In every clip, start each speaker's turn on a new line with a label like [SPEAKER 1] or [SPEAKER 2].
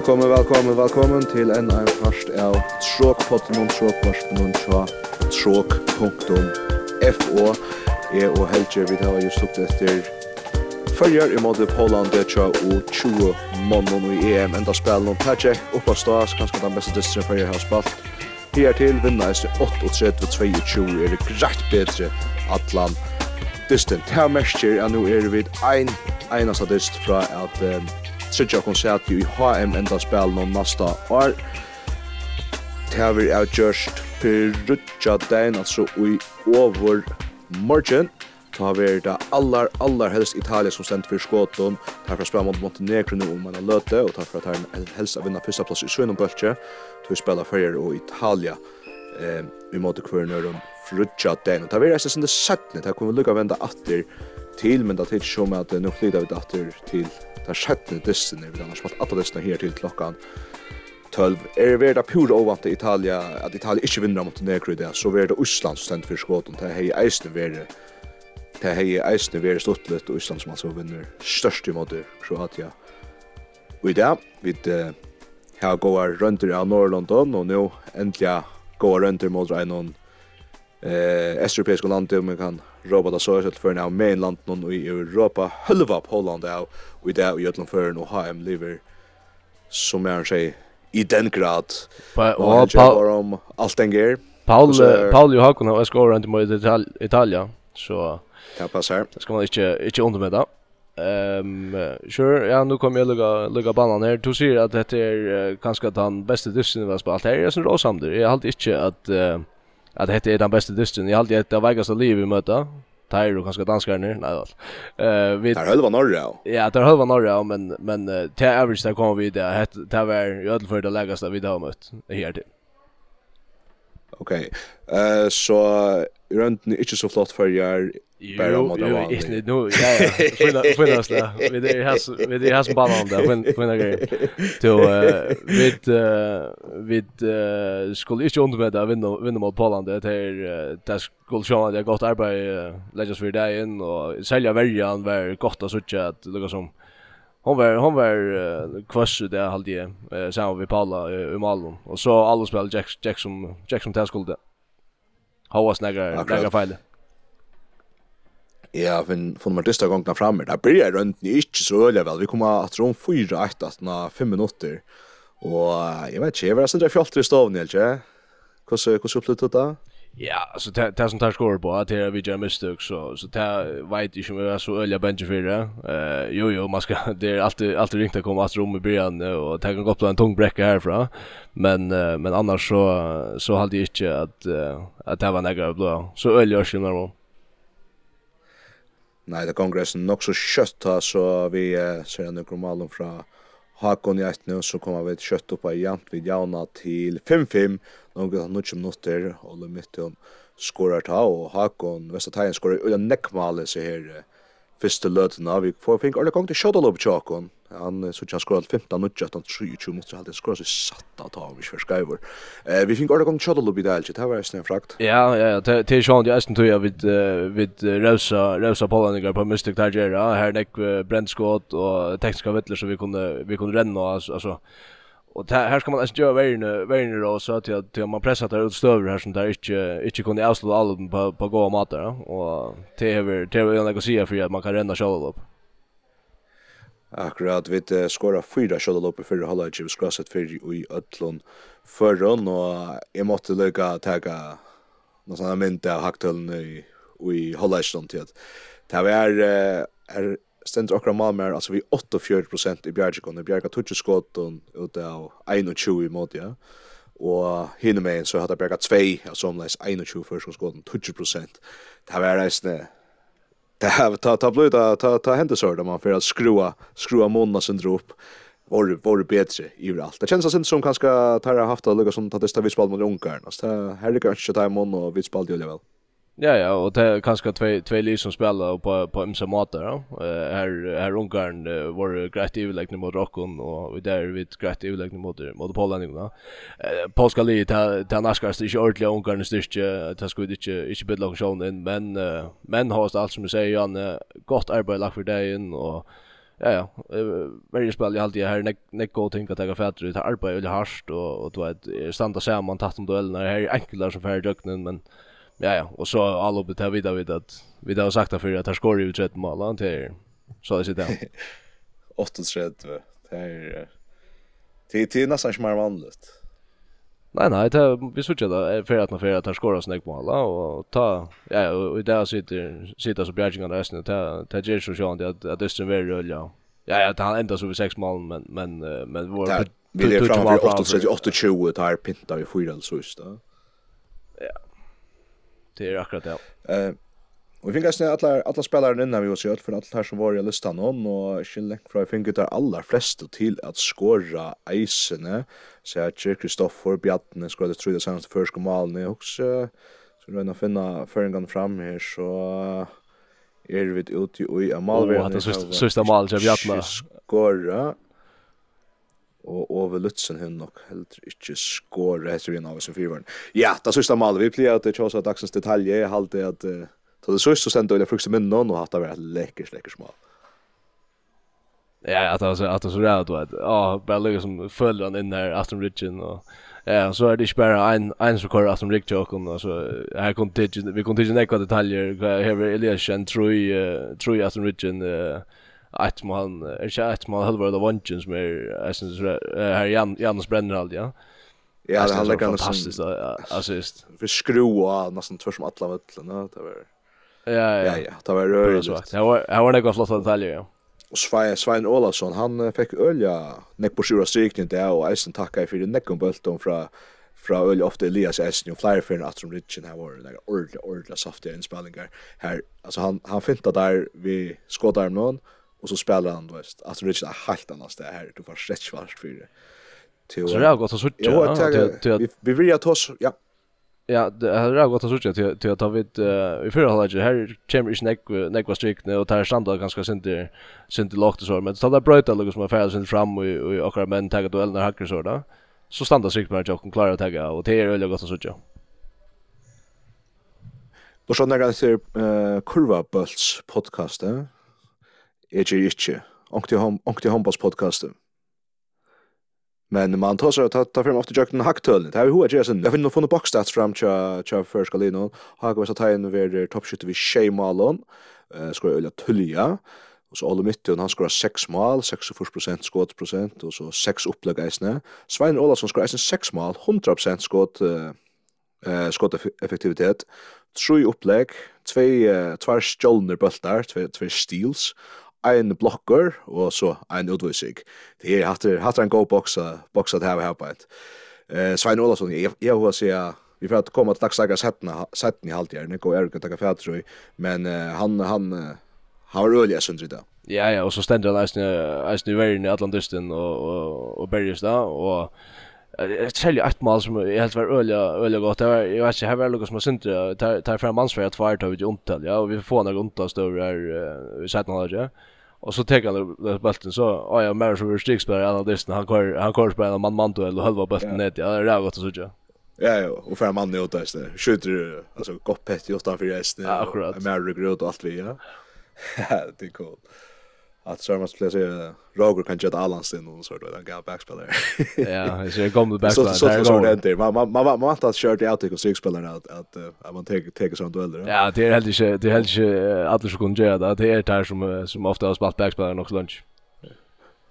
[SPEAKER 1] Velkommen, velkommen, velkommen til en av parst av Tråkpotten og Tråkvarsten og Tråk Tråk.fo Jeg og Helge, vi tar just opp etter Følger i måte Poland, det tja og 20 måneder i EM Enda spil noen Tajek, oppa stas, kanskje den beste distrin Følger har spalt. Her til vinna i 38-22 er det greit bedre Atlan Distant, her merker jeg nå er vi ein, eneste dist fra at um, tredje konsert i HM enda spil noen nasta år. Det er vi avgjørst for rutsja dagen, altså i over morgen. Ta vi da det allar, allar helst Italia som stendt for skåten. Ta for fra spela mot Montenegro nu om man har løte, og ta for at han helst har vinna fyrsta plass i Svenenbøltje. Ta vi spela fyrir og Italia eh, i måte kvörnur om frutja den. Ta vi har vært eisen det sættne, det har kunnet lukka venda atter til, men det er ikke som at nå flyter vi datter til den sjette dysten, vi har spalt alle dystene her til klokkan 12. Er det da pure ovant i Italia, at Italia ikke vinner mot Negro i det, så er det Osland som stendt for skåten, det er eisne vært Det hei eisne stått litt, og Osland som altså vinner størst i måte Kroatia. Og i det, vi har gåa rønter av Norrlondon, og nå endelig gåa rønter mot en eh, estropeiske land, om vi kan Robert og Sørsel for av mainland og i Europa, hølva på Holland av, og i det og Jøtland for en HM Liver, som er seg i den grad. Og han kjøper om alt den gjer.
[SPEAKER 2] Paul, Paul Johakken har skåret rundt mot Italia, så
[SPEAKER 1] det passar.
[SPEAKER 2] Det skal man ikke, ikke undermedda. Ehm um, sure, ja, nu kommer jag lugga lugga banan här. Du ser att det är uh, kanske att han bästa dyssen vi har spelat här. Jag är så. Jag har alltid inte att uh, att det är den bästa dysten. Jag alltid ett av vägas liv i möta. Tyre och kanske danskar ner. Nej väl.
[SPEAKER 1] Eh vi Det höll var norra.
[SPEAKER 2] Ja, det höll var norra, men men till average där kommer vi där. Det där var i öll för det lägsta vi har mött här till.
[SPEAKER 1] Okej. Eh så röntgen inte så flott för jag
[SPEAKER 2] bara mot det var. Jo, nu ja ja. Fylla fylla så där. Vi det har vi det har som bara om där men men grej. till vid vid skulle inte under med där vinna vinna mot Polen det är det skulle sjå det gott arbete läggas för dig in och sälja värjan var gott att söka att lukka som Hon var hon var uh, kvass det halde jag uh, sammen vi Paula i, i Malmö och så alla spel Jack Jackson Jackson Jack som Håvas nägra nägra fel.
[SPEAKER 1] Ja, men från de första gångerna framme, där blir rundt runt ni inte så öliga väl. Vi kommer att tro 4 8 att 5 minuter. Och jag vet inte, jag var så där i staven, eller? Hur hur upplevde det?
[SPEAKER 2] Ja, så det det som tar skor på att det vi gör misstag så så det vet ju om vi är så öliga bench för det. Eh jo jo, man ska det är alltid alltid ringt att komma att rum i början och ta kan gå på en tung bräcka härifrån. Men uh, men annars så så hade jag inte att att det var några blå. Så öliga skillnader var.
[SPEAKER 1] Nej, det kongressen också kjøtt, så vi ser några malen från Hakon i ett nu så kommer vi kjøtt opp av jant vid Jauna til 5-5 några nutch minuter og det mitt om skorar ta og Hakon Västra skorar ulla nekkmale seg her, första löten vi får fink alla gång til shot upp Hakon Han så jag skorar 15 och han 23 mot så hade skorar så satt att ta vi för skriver. Eh vi fick ordet gång shuttle upp i det. Det var snäv frakt.
[SPEAKER 2] Ja ja det det är sånt jag ästen tror jag vid vid Rosa Rosa Pollen på Mystic Tiger här näck brändskott och tekniska vittler så vi kunde vi kunde renna alltså Och det här ska man alltså göra värre värre då så att jag till man pressar där ut stöver här som där inte inte kunde avsluta alla på på gå mat där och det är det är jag något att säga för att man kan renna själv upp.
[SPEAKER 1] Akkurat, vi skåra fyra kjødda loppet fyrir halvdagen, vi skrasset fyrir i Øtlund førron, og jeg måtte lykka teka noen sånne mynd av haktølen i, i halva halvdagen til at det var er stendt okra malmer, altså vi 48% i bjergjekon, i bjerga tutskåten ut av 21 i måte, ja. Og hinne med så hadde jeg bjerga 2, altså omleis 21 fyrir førskåten, 20%. Det var reisne det har ta ta blöd ta ta, ta hända så där man för att skrua skrua månna sen drop var var bättre i allt. Det känns sen som kanske tar haft att lägga som att det står vi spel mot Ungarn. Så här det kanske ta imorgon och vi spelade ju väl.
[SPEAKER 2] Ja ja, och det är kanske två två lag som spelar på på ömse matar då. Eh här här Ungarn uh, var grejt överlägna mot Rockon och där vi grejt överlägna mot mot Polen då. Eh polska livet ta ta naskar sig ordentligt Ungarn styrke det skulle inte inte bli långt sjön in men uh, men har allt som du säger Jan gott arbete lag för dig in och ja ja väldigt spel jag alltid här neck go tänka ta fatter ut arbete eller harst och och då ett standa man tatt om duellerna här är enklare så för döknen men Ja ja, och så all uppe där vidare vid att vi där har sagt att för att han skor ju 13 mål han till så det sitter
[SPEAKER 1] han. 38. Det är det är nästan som är vanligt.
[SPEAKER 2] Nej nej, det vi såg det för att man för att han skorar snägg mål och ta ja och där sitter sitter så Bjergingan resten och ta ta ger så sjön att att Östen är rulla. Ja ja, han ändar så vi 6 mål men men men vår
[SPEAKER 1] Vi är framme vid 8-28 där pintar vi fyra eller så just
[SPEAKER 2] Ja, Det är akkurat det.
[SPEAKER 1] Eh uh, Vi fick nästan alla alla spelare innan vi var så för allt här som var i listan hon och Schlenk för jag fick där alla flesta till att skora isene så att Kristoffer Bjartne skorade tror det senaste första målet också så nu när finna föringen fram här så är vi ute i målvärden.
[SPEAKER 2] Ja, det sista målet av Bjartne.
[SPEAKER 1] Skora og Ove Lutzen hun nok heller ikke skåra etter en av oss i fyrvaren. Ja, det siste malet vi pleier at det er av dagsens detalje Jeg halte at uh, til det siste sendte Ulla Frukse minnen og hatt det vært et lekkers, lekkers mal.
[SPEAKER 2] Ja, at det var så rævd du vet. Ja, bare lukket som følger han inn her, Aston Ridgen og Ja, så er det ikke bare en, en som kører Aston Rick Jokon, så her kom vi kom til ikke detaljer, her var Elias kjent, tror jeg, tror jeg Aston Ridgen, uh, ett man är inte ett man halva av vanchen som är jag här Jan Janus bränner allt ja.
[SPEAKER 1] Ja, det handlar ganska
[SPEAKER 2] fantastiskt assist.
[SPEAKER 1] Vi skruva nästan tvärs som alla völlerna det var.
[SPEAKER 2] Ja, ja,
[SPEAKER 1] ja, det var rörigt.
[SPEAKER 2] Det var det var några flotta detaljer ja.
[SPEAKER 1] Och Svein, Svein Olason, han fick ölja näck på sjura strikning där och Eisen tackar för den näcken bulten från fra øl ofta Elias Essen och flere för att som Richen har var där ordla, ordla softa inspelningar här alltså han, han fintar där vi skottar någon Och så spelar han, då vet. Alltså det är inte helt annars det här. Du får rätt svart för det.
[SPEAKER 2] Så det har gått att sortera.
[SPEAKER 1] Jo, Vi vill ju att oss, ja.
[SPEAKER 2] Ja, det har gått att sortera till att ta vid i förra halvlek här kommer inte neck näck var strikne och tar standard ganska sent sent lågt så men så där bröta lugg som affär sen fram och och akra men tagga duell när hacker så där. Så standard strikt på jag kan klara att tagga och det är väl gott att sortera.
[SPEAKER 1] Då så när det ser kurva bulls podcastet jeg gjør ikke, hombas håndballspodkastet. Men man tar sig att ta fram efter jökten hacktölnet. Här är hur jag sen. Jag vill nog få några boxstats fram till till första linan. Har gått att ta in över toppskytte vid Shay Malon. Eh ska öla tulja. Och så alla mitten han skorar 6 mål, 64% skottprocent och så 6 upplägg isne. Svein Olason skorar isne 6 mål, 100% skott eh skotteffektivitet. Tre upplägg, två två stjolner bultar, två två steals ein blokker og så ein utvisig. Det er hatt hatt ein god boksa boksa det her på ett. Eh Svein Olason jag jag vill säga vi får att komma till dagsdagens hetna sätten i halvtid. Nu går Erik att ta kaffe tror jag. Men han han har öl jag det.
[SPEAKER 2] Ja ja och så ständer han nästan nästan i världen i Atlantisden och och och berges där och jag säljer ett mål som är helt var öliga öliga gott. Det var jag vet inte här var Lucas Mosinter tar tar fram ansvar att vart har vi omtal. Ja, och vi får några omtal större här vi sett några där. Och så tar han den bulten så ja, mer så stickspelare alla dessen han kör han kör spelar man man då och halva bulten ner. Ja, det är gott att såja.
[SPEAKER 1] Ja, ja, och för man i där så Skjuter alltså gott pett i åt för resten.
[SPEAKER 2] Ja, akkurat.
[SPEAKER 1] Mer rygg och allt vi, ja. det är coolt att så måste jag säga Roger kan göra alla sin och så där gamla backspelare.
[SPEAKER 2] Ja, så jag kommer backspelare.
[SPEAKER 1] Så så så det man man man man måste köra det ut och sex spelare att att att man tar tar sånt dueller.
[SPEAKER 2] Ja, det är helt inte det är helt inte att det skulle göra det. Det är där som som ofta har spelat backspelare också lunch.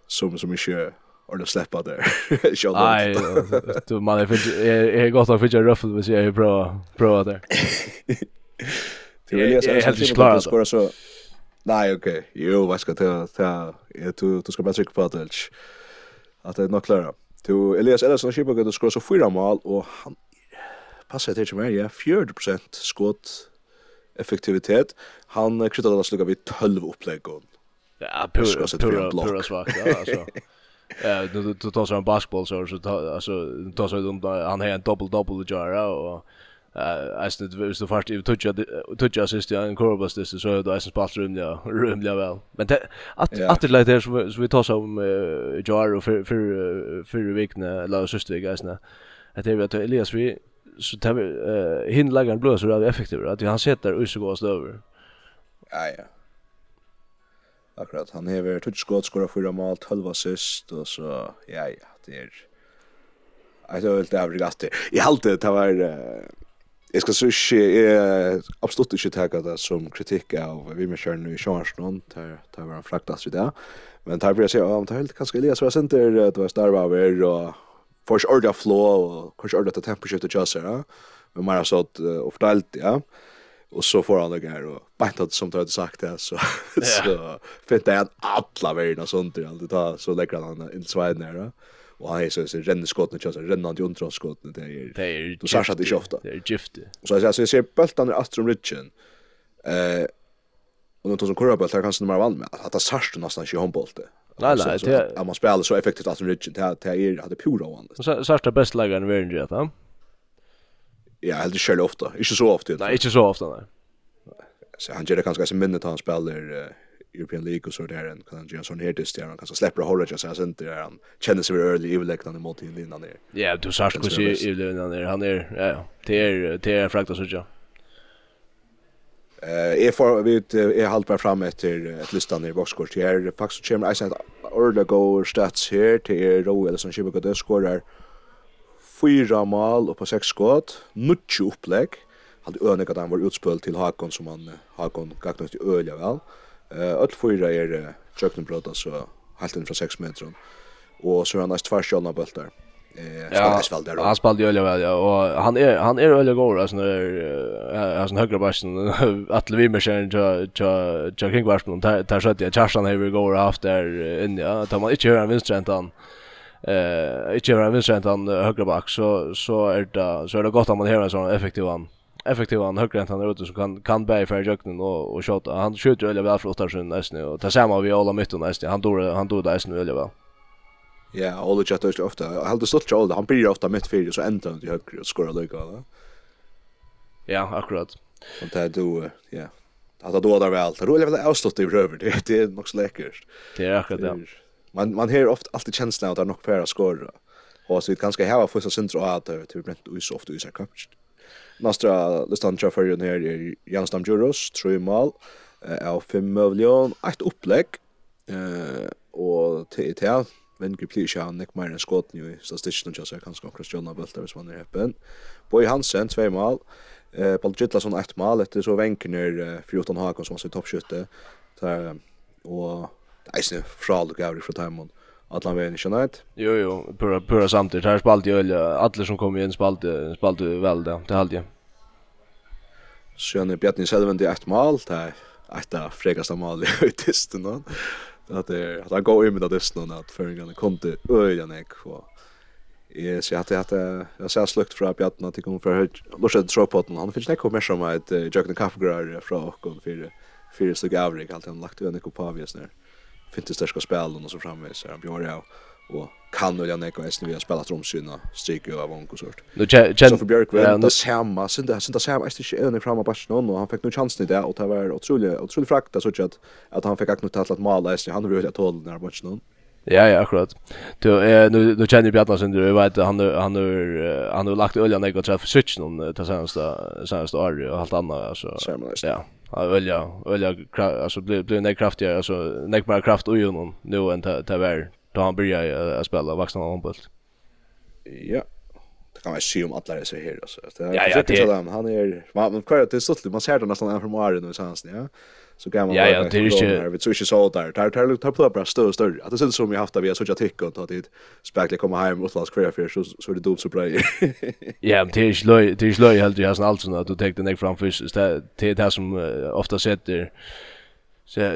[SPEAKER 1] Som som inte eller släppa där.
[SPEAKER 2] Nej, du man är är gott att fixa ruffle med så jag bra där.
[SPEAKER 1] Det är helt klart att skora så Nej, okej. Okay. Jo, vad ska jag ta? Jag du ska bara trycka på det. Att det är nog klara. Du Elias Ellison skipar att skora så fyra mål och han passar till mer. Ja, 40 skott effektivitet. Han kryddade att sluga vid 12 upplägg.
[SPEAKER 2] Ja, pura, pura, pura svagt. Ja, alltså. Eh, du tar så en basketboll så så alltså tar så han har en double double jar och alltså det var så fast ju toucha toucha assist ja en Corbus det så då är spalt rum ja rum ja väl men att att det lite som vi tar som Jaro för för för veckan eller sista veckan att det vet Elias vi så tar vi hin lägger en blås så där effektivt att han sätter Usegås över
[SPEAKER 1] ja ja. Akkurat han hever touch skott skora fyra mål 12 assist och så ja ja det är Jag tror att det är Jag alltid det var Jeg skal så ikke, jeg absolutt ikke takke det som kritikk av vi med kjøren i Sjøarsnån, der det var en fraktast i det. Men der blir jeg sier, ja, men det er helt kanskje Elias var senter, det var starve av er, og får ikke ordet flå, og kanskje ordet til temposkiftet kjøsser, ja. Men mer har sått og fortalt, ja. Og så får han det her, og beint som du hadde sagt det, så, så finner jeg en atla verden og sånt, og så legger han inn sveiden her, ja. Och han är så så renner skotten och så rennar under skotten det är
[SPEAKER 2] det är
[SPEAKER 1] du så att det skofta.
[SPEAKER 2] Det är gifte.
[SPEAKER 1] Så jag så jag ser bultarna Astrum Ridgen. Eh och något som kurrar bultar kanske nummer vann med att det särst nästan i handbollen.
[SPEAKER 2] Nej nej,
[SPEAKER 1] det är man spelar så effektivt Astrum Ridgen det det är hade pura av
[SPEAKER 2] han. Särsta bästa lagaren i världen ja.
[SPEAKER 1] Ja, helt det själv ofta. Inte så ofta.
[SPEAKER 2] Nej, inte så ofta nej.
[SPEAKER 1] Så han gör det kanske så minnet han spelar European League och så där en kan ju sån här det där han kan så släppa hålla jag så inte där han känner sig early i läktaren i mot innan där.
[SPEAKER 2] Ja, du sa skulle se i innan där han är ja, det är det är frakta så jag.
[SPEAKER 1] Eh är för vi är halt bara fram efter ett listan i boxkort här faktiskt så I said order go stats här till Ro eller som Chibuka det skorar fyra mål och på sex skott, mycket upplägg. Hade önkat han var utspel till Hakon som han Hakon gagnat till öliga väl. Öll fyra er tjöknum bröta så halt inn fra 6 meter Og så er han næst tvær sjálna bøltar. Eh,
[SPEAKER 2] ja, han spelade ju väl ja och han är han är väl god alltså när alltså högra backen att vi med kör ja ja ja kring backen där så sköt jag Charlton vi går efter in ja. Tar man inte höra vänsterhäntan eh inte höra vänsterhäntan högra back så så är det så är det gott att man hör en sån effektiv han effektiv han högre än han ute som kan kan bära för jöknen och och skjuta. Han skjuter öliga väl för åtta sen nästan och tar samma vi alla mitt och nästan. Han dör han dör där sen öliga väl.
[SPEAKER 1] Ja, alla chatter så ofta. Jag hade stått jag han blir ofta mitt fyra så ändrar han till högre och skorar lika va.
[SPEAKER 2] Ja, akkurat.
[SPEAKER 1] Och det då ja. Att då där väl. Det roliga väl avstått i över det. Det är nog så läckert.
[SPEAKER 2] Det är akkurat ja.
[SPEAKER 1] Man man hör ofta alltid känslan att det är nog färre skorar. Och så vi kanske har första centrum att det blir inte så ofta i sig kapst. Nastra listan tja fyrrjun her er Jansdam Djuros, 3 mal, av 5 møvlion, 8 Eh, og til et her, Vengri Plisha, han nekk meir enn skåten jo i statistikken, og jeg kanskje omkring Sjona Bølta hvis man er heppen. Boi Hansen, 2 mal, eh, Paul Gittlason, 1 mal, etter så Vengrner, 14 Hakon, som han sier toppskytte, og eisne fraluk avrik fra Taimond. Alla vägen, inte nøyt.
[SPEAKER 2] Jo, jo, pura, pura samtidigt. Här spalte jag öliga. Alla som kom inn spalte, spalte väl det, det halde jag.
[SPEAKER 1] Sjön är Bjarni Selvendi ett mål, det är ett av frekaste mål i tisten. No? Att det att han går in med det snön att föringarna kom till öjan ek. Och jag ser att det jag ser slukt från Bjarni att det kommer för högt. Lorsa han finns inte kommer som ett Jöken Kaffegrar från Åkon för, för, för, för, för, för, för, för, för, för, för, för, finnes største spel och så framvis så han björ jeg, och kan nu jag neka SNV har spelat romsyna stryker av onko sort.
[SPEAKER 2] Nu så
[SPEAKER 1] för Björk väl det samma sen det sen det samma är det inte ännu på Barcelona och han fick nu chansen i det och det var otroligt otroligt frakt så att att han fick aknut att måla SNV han rörde att hålla när matchen.
[SPEAKER 2] Ja ja akkurat. Du eh nu nu känner Bjarna sen du vet han han har han har lagt öljan något så för switchen någon det senaste senaste året och allt annat alltså. Ja. Ja, ölja, ölja alltså blir blev en kraftigare alltså näck bara kraft och ju någon nu än ta ta vär då han börjar att spela vuxna handboll.
[SPEAKER 1] Ja. Det kan man se om alla är så här alltså.
[SPEAKER 2] Det Ja, ja, det
[SPEAKER 1] är han är man kör är så man ser det nästan från Maren och sånt ja så gammal
[SPEAKER 2] ja, ja, det är inte
[SPEAKER 1] vi tror inte så där. Tar tar tar på bara större större. Att det syns som vi haft där vi har sådär tick och det spekla komma hem och låts kvar för så så det dumt så bra.
[SPEAKER 2] Ja men det är löj det är löj helt jag har alltså att du tar dig fram först det det där som ofta sätter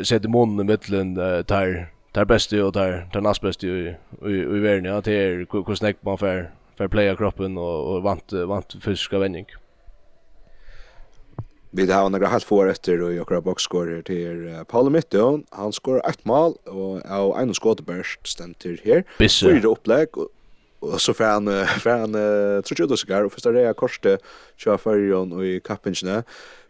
[SPEAKER 2] sätter munnen mellan tar tar bäst och tar tar näst bäst i i världen. Ja det är hur snäck man för för playa kroppen och och vant vant fysiska vändning.
[SPEAKER 1] Vi har några halvt få efter och jag kör boxscore till Paul Mitton. Han skorar ett mål och av en skottburst stämt här. Fyra upplägg och så får han får han tror jag cigar och första det korste kör förjon och i kappingsna.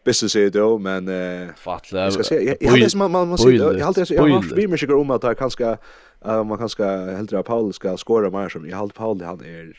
[SPEAKER 1] Bisse säger då men
[SPEAKER 2] fattla.
[SPEAKER 1] Jag ska se jag hade man man måste jag hade jag har vi mig cigar om att jag kanske man kanske helt Paul ska skora mer som jag hade Paul han är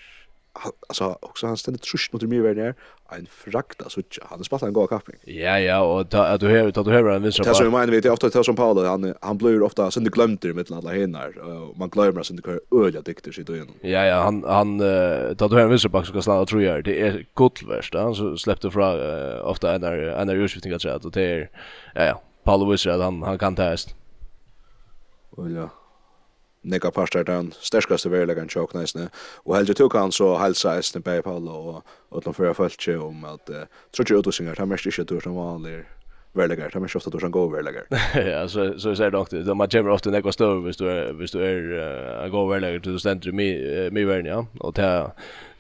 [SPEAKER 1] alltså också han ställde trusch mot mig där en frakt alltså han spelade en god kapping.
[SPEAKER 2] Ja ja och ta, att du hör att du hör en viss.
[SPEAKER 1] Det som jag vet ofta tar som Paul han han blir ofta sen det glömde mellan alla hinnar och man glömmer sen det kör öliga dikter sitt och igenom.
[SPEAKER 2] Ja ja han han tar du hör en viss back ska slå tror jag det är gott han så släppte fra uh, ofta en en urskiftning att säga att det är ja ja Paul Wizard han han kan test.
[SPEAKER 1] Och ja nekka parter den sterskaste verilegan tjokk næsne. Og heldig tuk han så helsa eisne bei Paolo og utan fyrir føltje om at uh, trutje utosingar, han mest ikkje tur som vanlig verilegar, han mest ofta tur som god verilegar.
[SPEAKER 2] ja, så, så jeg sier nok det, man kommer ofta nekka støv hvis du er, hvis du er uh, god verilegar til du stendur mi, uh, mi ja. Og det,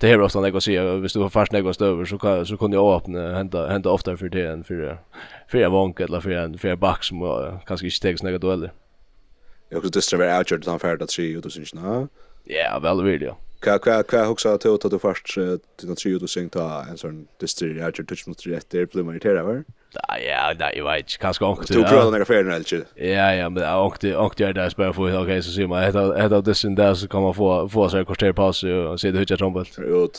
[SPEAKER 2] det hever ofta nekka si, hvis du har fast nekka støv så, kan, så kunne jeg åpne, henda, henda ofta fyrir det enn fyrir, fyrir vank eller fyrir en, fyrir bak som uh, kanskje ikke tegs nekka dueller.
[SPEAKER 1] Jag kunde dystra vara outjord utan färd att tre och syns nå.
[SPEAKER 2] Ja, väl vill jag.
[SPEAKER 1] Kva kva kva huxa till att du först till att tre och du syns ta en sån dystra outgjort touch mot rätt där blir man irriterad va?
[SPEAKER 2] Ja, nej, jag vet inte. Kanske också.
[SPEAKER 1] Du prövar några färden eller inte?
[SPEAKER 2] Ja, ja, men jag åkte åkte jag där spär för okej så ser man ett av ett av dystra där så kommer få få sig här kortare paus och se det hur jag trombelt.
[SPEAKER 1] Jo.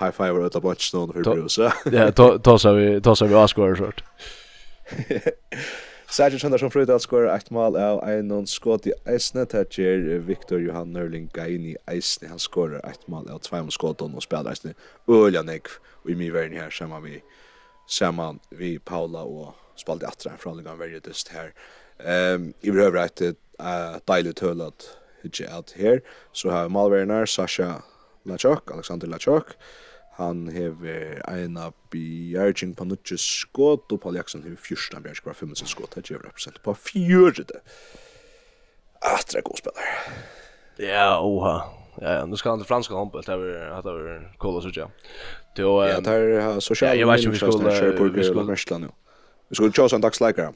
[SPEAKER 1] High five och ett bunch snön för Bruce.
[SPEAKER 2] Ja, tossar vi tossar vi avskårar sort.
[SPEAKER 1] Sergeant Andersson Frøydal skorar ett mål av Einon non i eisne, det gjør Victor Johan Nørling Gaini eisne, han skorar eitt mål av tveim skoton og spelar eisne øyla negv i mi verden her, saman vi, saman vi Paula og spalde atra fra Ligan just her. Um, I behøver eit uh, deilig tøl at out at her, så har malverner Sasha Lachok, Alexander Lachok, Han hever eina bjergjeng på nutje skått, og Paul Jackson hever fyrsta bjergjeng på 15 skått, det gjør represent på fjørde. Ah, det er god spiller.
[SPEAKER 2] Ja, oha. Ja, ja, nu ska han till franska handboll, det var det var cool å sutja.
[SPEAKER 1] Ja, det er sosial
[SPEAKER 2] ja, jeg vet ikke om vi skulle... Vi skulle...
[SPEAKER 1] Vi skulle tjåsa en dagsleikere.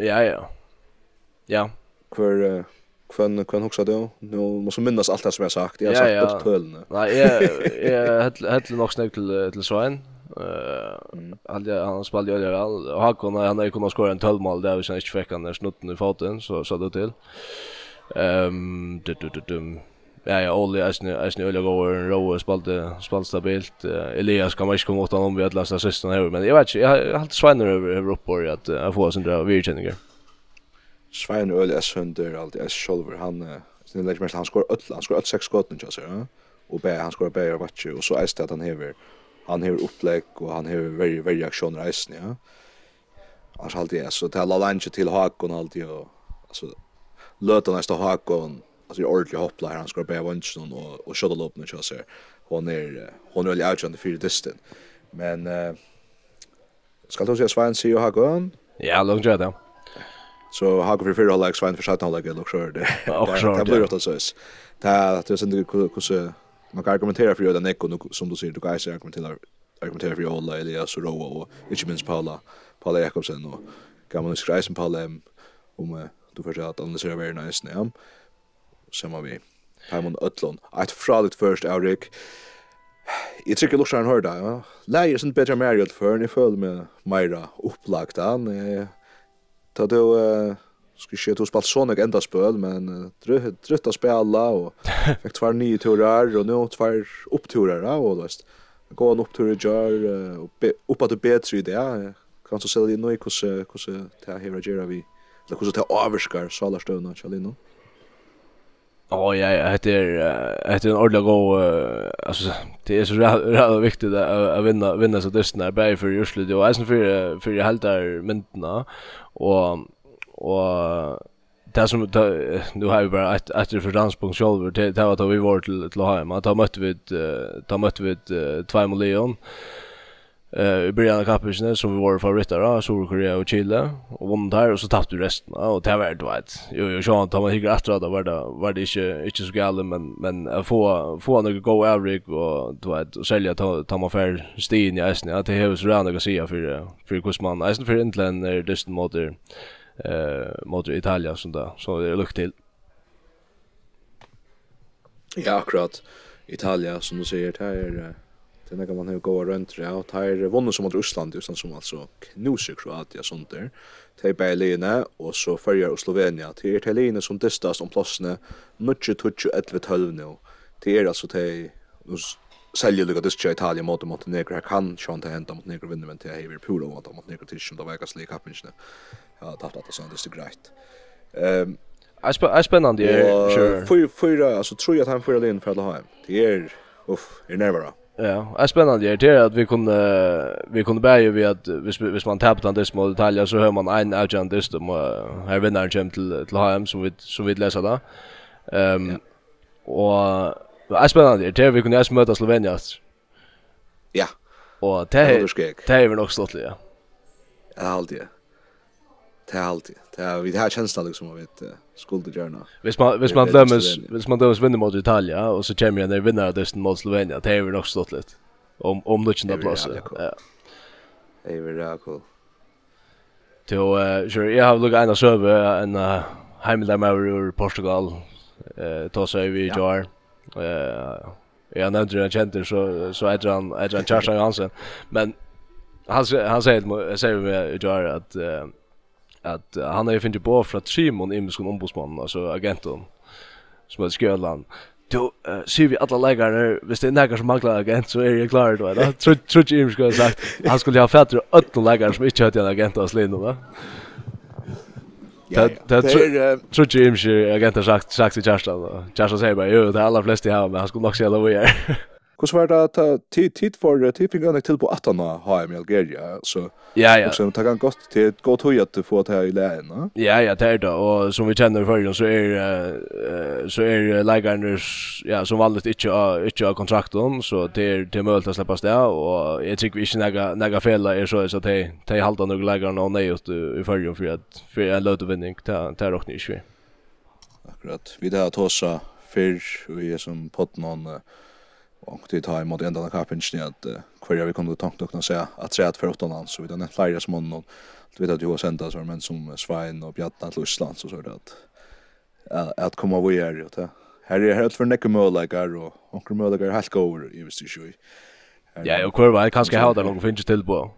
[SPEAKER 2] Ja, ja. Ja.
[SPEAKER 1] Hvor... Kvann kvann hugsa då. Nu måste minnas allt det som jag sagt. Jag har sagt
[SPEAKER 2] ja,
[SPEAKER 1] upp tölne.
[SPEAKER 2] Nej, jag jag hade nog snägt till till Svein. Eh, uh, han spelade ju väl. Och han kunde han hade kunnat skora en 12 mål där vi sen inte fick han där snutten i foten så så det till. Ehm, du du du du. Ja, ja, Olli Asni, Asni Olli går en row spalte spalte stabilt. Elias kan man ikke komme åt honom vi alla sista sisten här, men jeg vet ikke, jeg har alltid svänner över över uppor jeg får sån där vidkänningar.
[SPEAKER 1] Svein Øl er sønder, alt er sjølver, han, sin det mest, han skor öll, han skår sex skott skåten, ikke, ja? og bæ, han skor bæ, och vatsi, og så är det at han hever, han hever opplegg, og han hever very very aksjoner eisen, ja. Annars alltid, altså, till alla lalange til hakon alltid, og, altså, løtan eist av hakon, alltså det är ordentligt hoppla här han skor bä vunchen och och shuttle upp nu så här. Hon är hon är väl outjande för distan. Men eh ska du se Svein se ju har gått?
[SPEAKER 2] Ja, långt där.
[SPEAKER 1] Så har vi fyra halvlek, Svein for 17 halvlek eller så
[SPEAKER 2] också.
[SPEAKER 1] Det
[SPEAKER 2] Det
[SPEAKER 1] blir rätt så. Det är att det är inte hur man kan argumentera för den ekon som du säger du kan argumentera argumentera för Ola Elias och Roa och inte minst Paula Paula Jakobsen och kan man skriva som Paula om du får förstår att analysera världen nästan ja. Sen har vi Paimon Ötlund. Ett fraligt först Aurik. Jeg tror ikke Lursaren hører ja. Leier sin bedre mer gjødt før, jeg føler meg mer opplagt, han. Jeg ta då eh skulle ske att spela såna ända spel men trött att spela och fick två nya turer och nu två uppturer och då gå en upptur och jar och upp att det bättre idé kan så sälja nu kus kus ta här gera vi det kus ta överskar så alla stöna
[SPEAKER 2] chalino Ja, ja, det är det är en ordla go alltså det är så rätt viktigt att att vinna vinna så dysten där bär för Jursle och även för för helt där myntna och och det som nu har vi bara ett ett för danspunkt själv det det var då vi var till till hem. Då mötte vi då mötte vi två miljoner eh i början av som vi var favoriter av Sydkorea och Chile och vann där och så tappade vi resten och det var det vet. Jo jo så han tar man hygger efter att var det var det inte inte så galet men men att få få några go average och du vet och sälja ta ta man för stin i Essen att det hus runt och se för för Kusman Essen för Intland är dysten mot eh mot Italien sånt där så det lukt till.
[SPEAKER 1] Ja akkurat Italien som du säger här är Det är något man har gått runt det. Och det är vunnen som mot Ryssland, just som alltså knuser Kroatia sånt där. Det är Berlin och så följer och Slovenia. Det är Berlin som distast om plassene 90-12 nu. Det är alltså det sälja lika det ska Italien mot Montenegro här kan ju inte hända mot Montenegro vinner men det är ju puro mot Montenegro tills som det verkar slik upp. Ja, tatt att det sånt är så grejt. Ehm
[SPEAKER 2] är spännande ju.
[SPEAKER 1] Sure. För för alltså tror jag att han får in för att ha hem. Det är uff, är närmare.
[SPEAKER 2] Ja, det är spännande det är att vi kunde vi kunde börja vi att hvis, hvis man tappar den små detaljer så hör man en agent dist och här vinnaren kommer till till HM som vi som vi läser där. Ehm och det är spännande det är vi kunde ens möta Slovenien.
[SPEAKER 1] Ja.
[SPEAKER 2] Och det är det är väl också slutligt ja.
[SPEAKER 1] Ja, alltid. Det är alltid. Det är vi har känslan liksom av ett skulle gjerne.
[SPEAKER 2] Hvis man hvis man dömes hvis man dömes vinner mot Italia och så kommer jag när vinner det mot Slovenien det är väl också stått lite. Om om det inte plats. Ja.
[SPEAKER 1] Det är väl cool.
[SPEAKER 2] Till eh sure jag har lugga en server en heimdammer i Portugal. Eh då så vi jar. Eh jag nämnde den kenter så så är han är han Charles Johansson. Men han han säger säger vi jar att att uh, han har ju funnit på från Simon i muskon ombudsmannen alltså agenten som är sköllan då uh, ser vi alla läggarna visst det är några som manglar agent så är det klar då va tror tror jag skulle ha sagt han skulle ha fatter åtta läggare som inte hade en agent av Slindo va Ja, det tror jag inte agent har sagt sagt till Kerstan. Kerstan säger bara, jo, det är alla flesta här har, men han skulle nog säga det var.
[SPEAKER 1] Hvordan var det att tid, tid for tid fikk han til på 18 av HM i Algeria, så
[SPEAKER 2] ja, ja.
[SPEAKER 1] så tar kan gott til et godt høy at du får det her i leien, no?
[SPEAKER 2] Ja, ja, det er det, og som vi kjenner i så er, uh, så er leikerne ja, som vanligt ikke av, ikke av kontrakten, så det er, det er mulig å slippe och og jeg tror ikke några fel fela er så, så de, de halter nok leikerne og nej ut i førgen for, at, for en løtevinning, det er råkne ikke vi.
[SPEAKER 1] Akkurat, vi där har tåsa fyrr, vi er som potten og Och det tar emot ända den kapinchen att kvar jag vi kunde tanka och kunna säga att säga att för åtta land så vi den flera som och du vet att du har sänt alltså men som Svein och Bjarta till Ryssland så så det att att komma vi är det här är helt för näcka möjligheter och onkel möjligheter helt över i visst ju.
[SPEAKER 2] Ja, och kvar var kanske hade någon finns till på.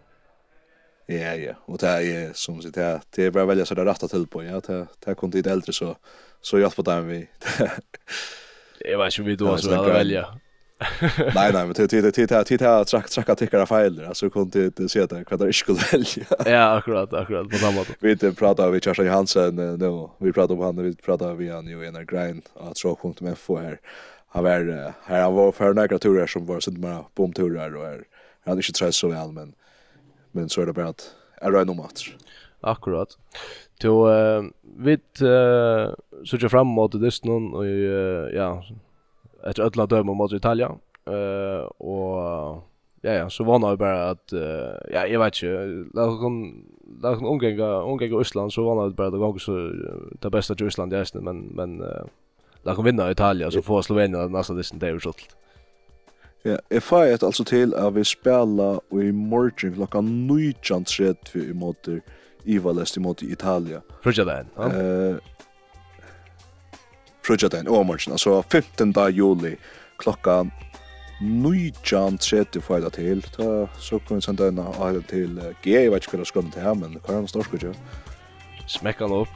[SPEAKER 1] Ja, ja. Och det är som sagt det det är bara välja så där rätta till på. Ja, det det kunde inte äldre så så jag på dem vi.
[SPEAKER 2] Det vet ju vi då så att välja.
[SPEAKER 1] nej nej men det det det det det track tracka tickar fel alltså kunde inte se att det skulle välja.
[SPEAKER 2] Ja akkurat akkurat på samma sätt.
[SPEAKER 1] Vi det pratar vi Charles Johansson nu vi pratar om han vi pratar vi han ju en grind att så punkt med få här. Han var här han var för några turer som var sånt bara bomturer och är Han hade inte trött så väl men men så är det bara att är det nog
[SPEAKER 2] Akkurat. Till vi uh, söker fram mot det någon och ja ett ödla döma mot Italia. Eh och ja ja, så var det bara att ja, jag vet inte, då kom där kom omgänga omgänga Island så var det bara det gång så det bästa till Island just men men då kom vinna Italien så får Slovenien nästa det är ju
[SPEAKER 1] Ja, jeg får et altså til at vi spela i morgen klokka 19.30 i måter Ivalest i måte Italia.
[SPEAKER 2] Frutja det
[SPEAKER 1] enn? frugjadein og morgen, altså 15. juli klokka 19.30 får jeg det til. Da, så kan vi sende en av til G, jeg vet ikke hva det skal til her, men hva er det norsk, ikke?
[SPEAKER 2] Smekka han opp.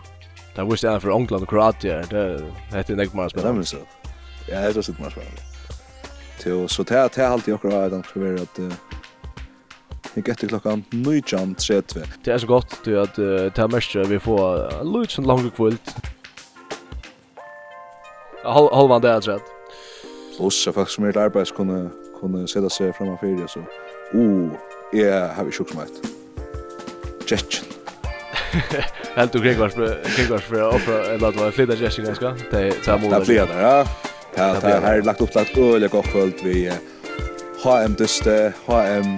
[SPEAKER 2] Det er vist en for Ongland og Kroatia, det heter en mer spennende.
[SPEAKER 1] Det er minst det. Ja, det er sitt mer spennende. Så det er alltid akkurat at han skriver at Jeg gett klokkan 19.30.
[SPEAKER 2] Det er så godt, du, er at det er mest vi får en lyd som langt kvult halvan det är rätt.
[SPEAKER 1] Plus så faktiskt som är arbets kunde kunde sätta sig framför fyra så. Oh, jag har vi sjukt sjuksmätt. Jetchen.
[SPEAKER 2] Helt okej vars vars för att eller att vara flytta Jetchen ganska. Det tar
[SPEAKER 1] mod. Det flyger ja. Ja, det har lagt upp lagt öle gott fullt vi HM dyste, HM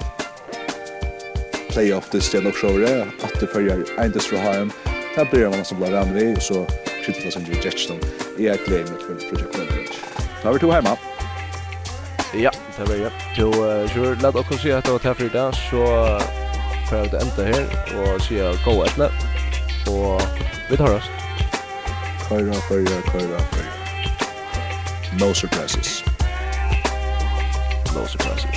[SPEAKER 1] playoff dyste nog sjövre, att det följer en dyste HM. Där blir man som blir rann vi, så Krittla som Drew Jetson i ett läge mot Project Rampage. Då har vi to hjemme.
[SPEAKER 2] Ja, det er vi, ja. Jo, så la dere si at det var til for i dag, så får för att ända här och se gå ett Og vi tar oss.
[SPEAKER 1] Køyra, køyra, køyra, køyra. No surprises.
[SPEAKER 2] No surprises.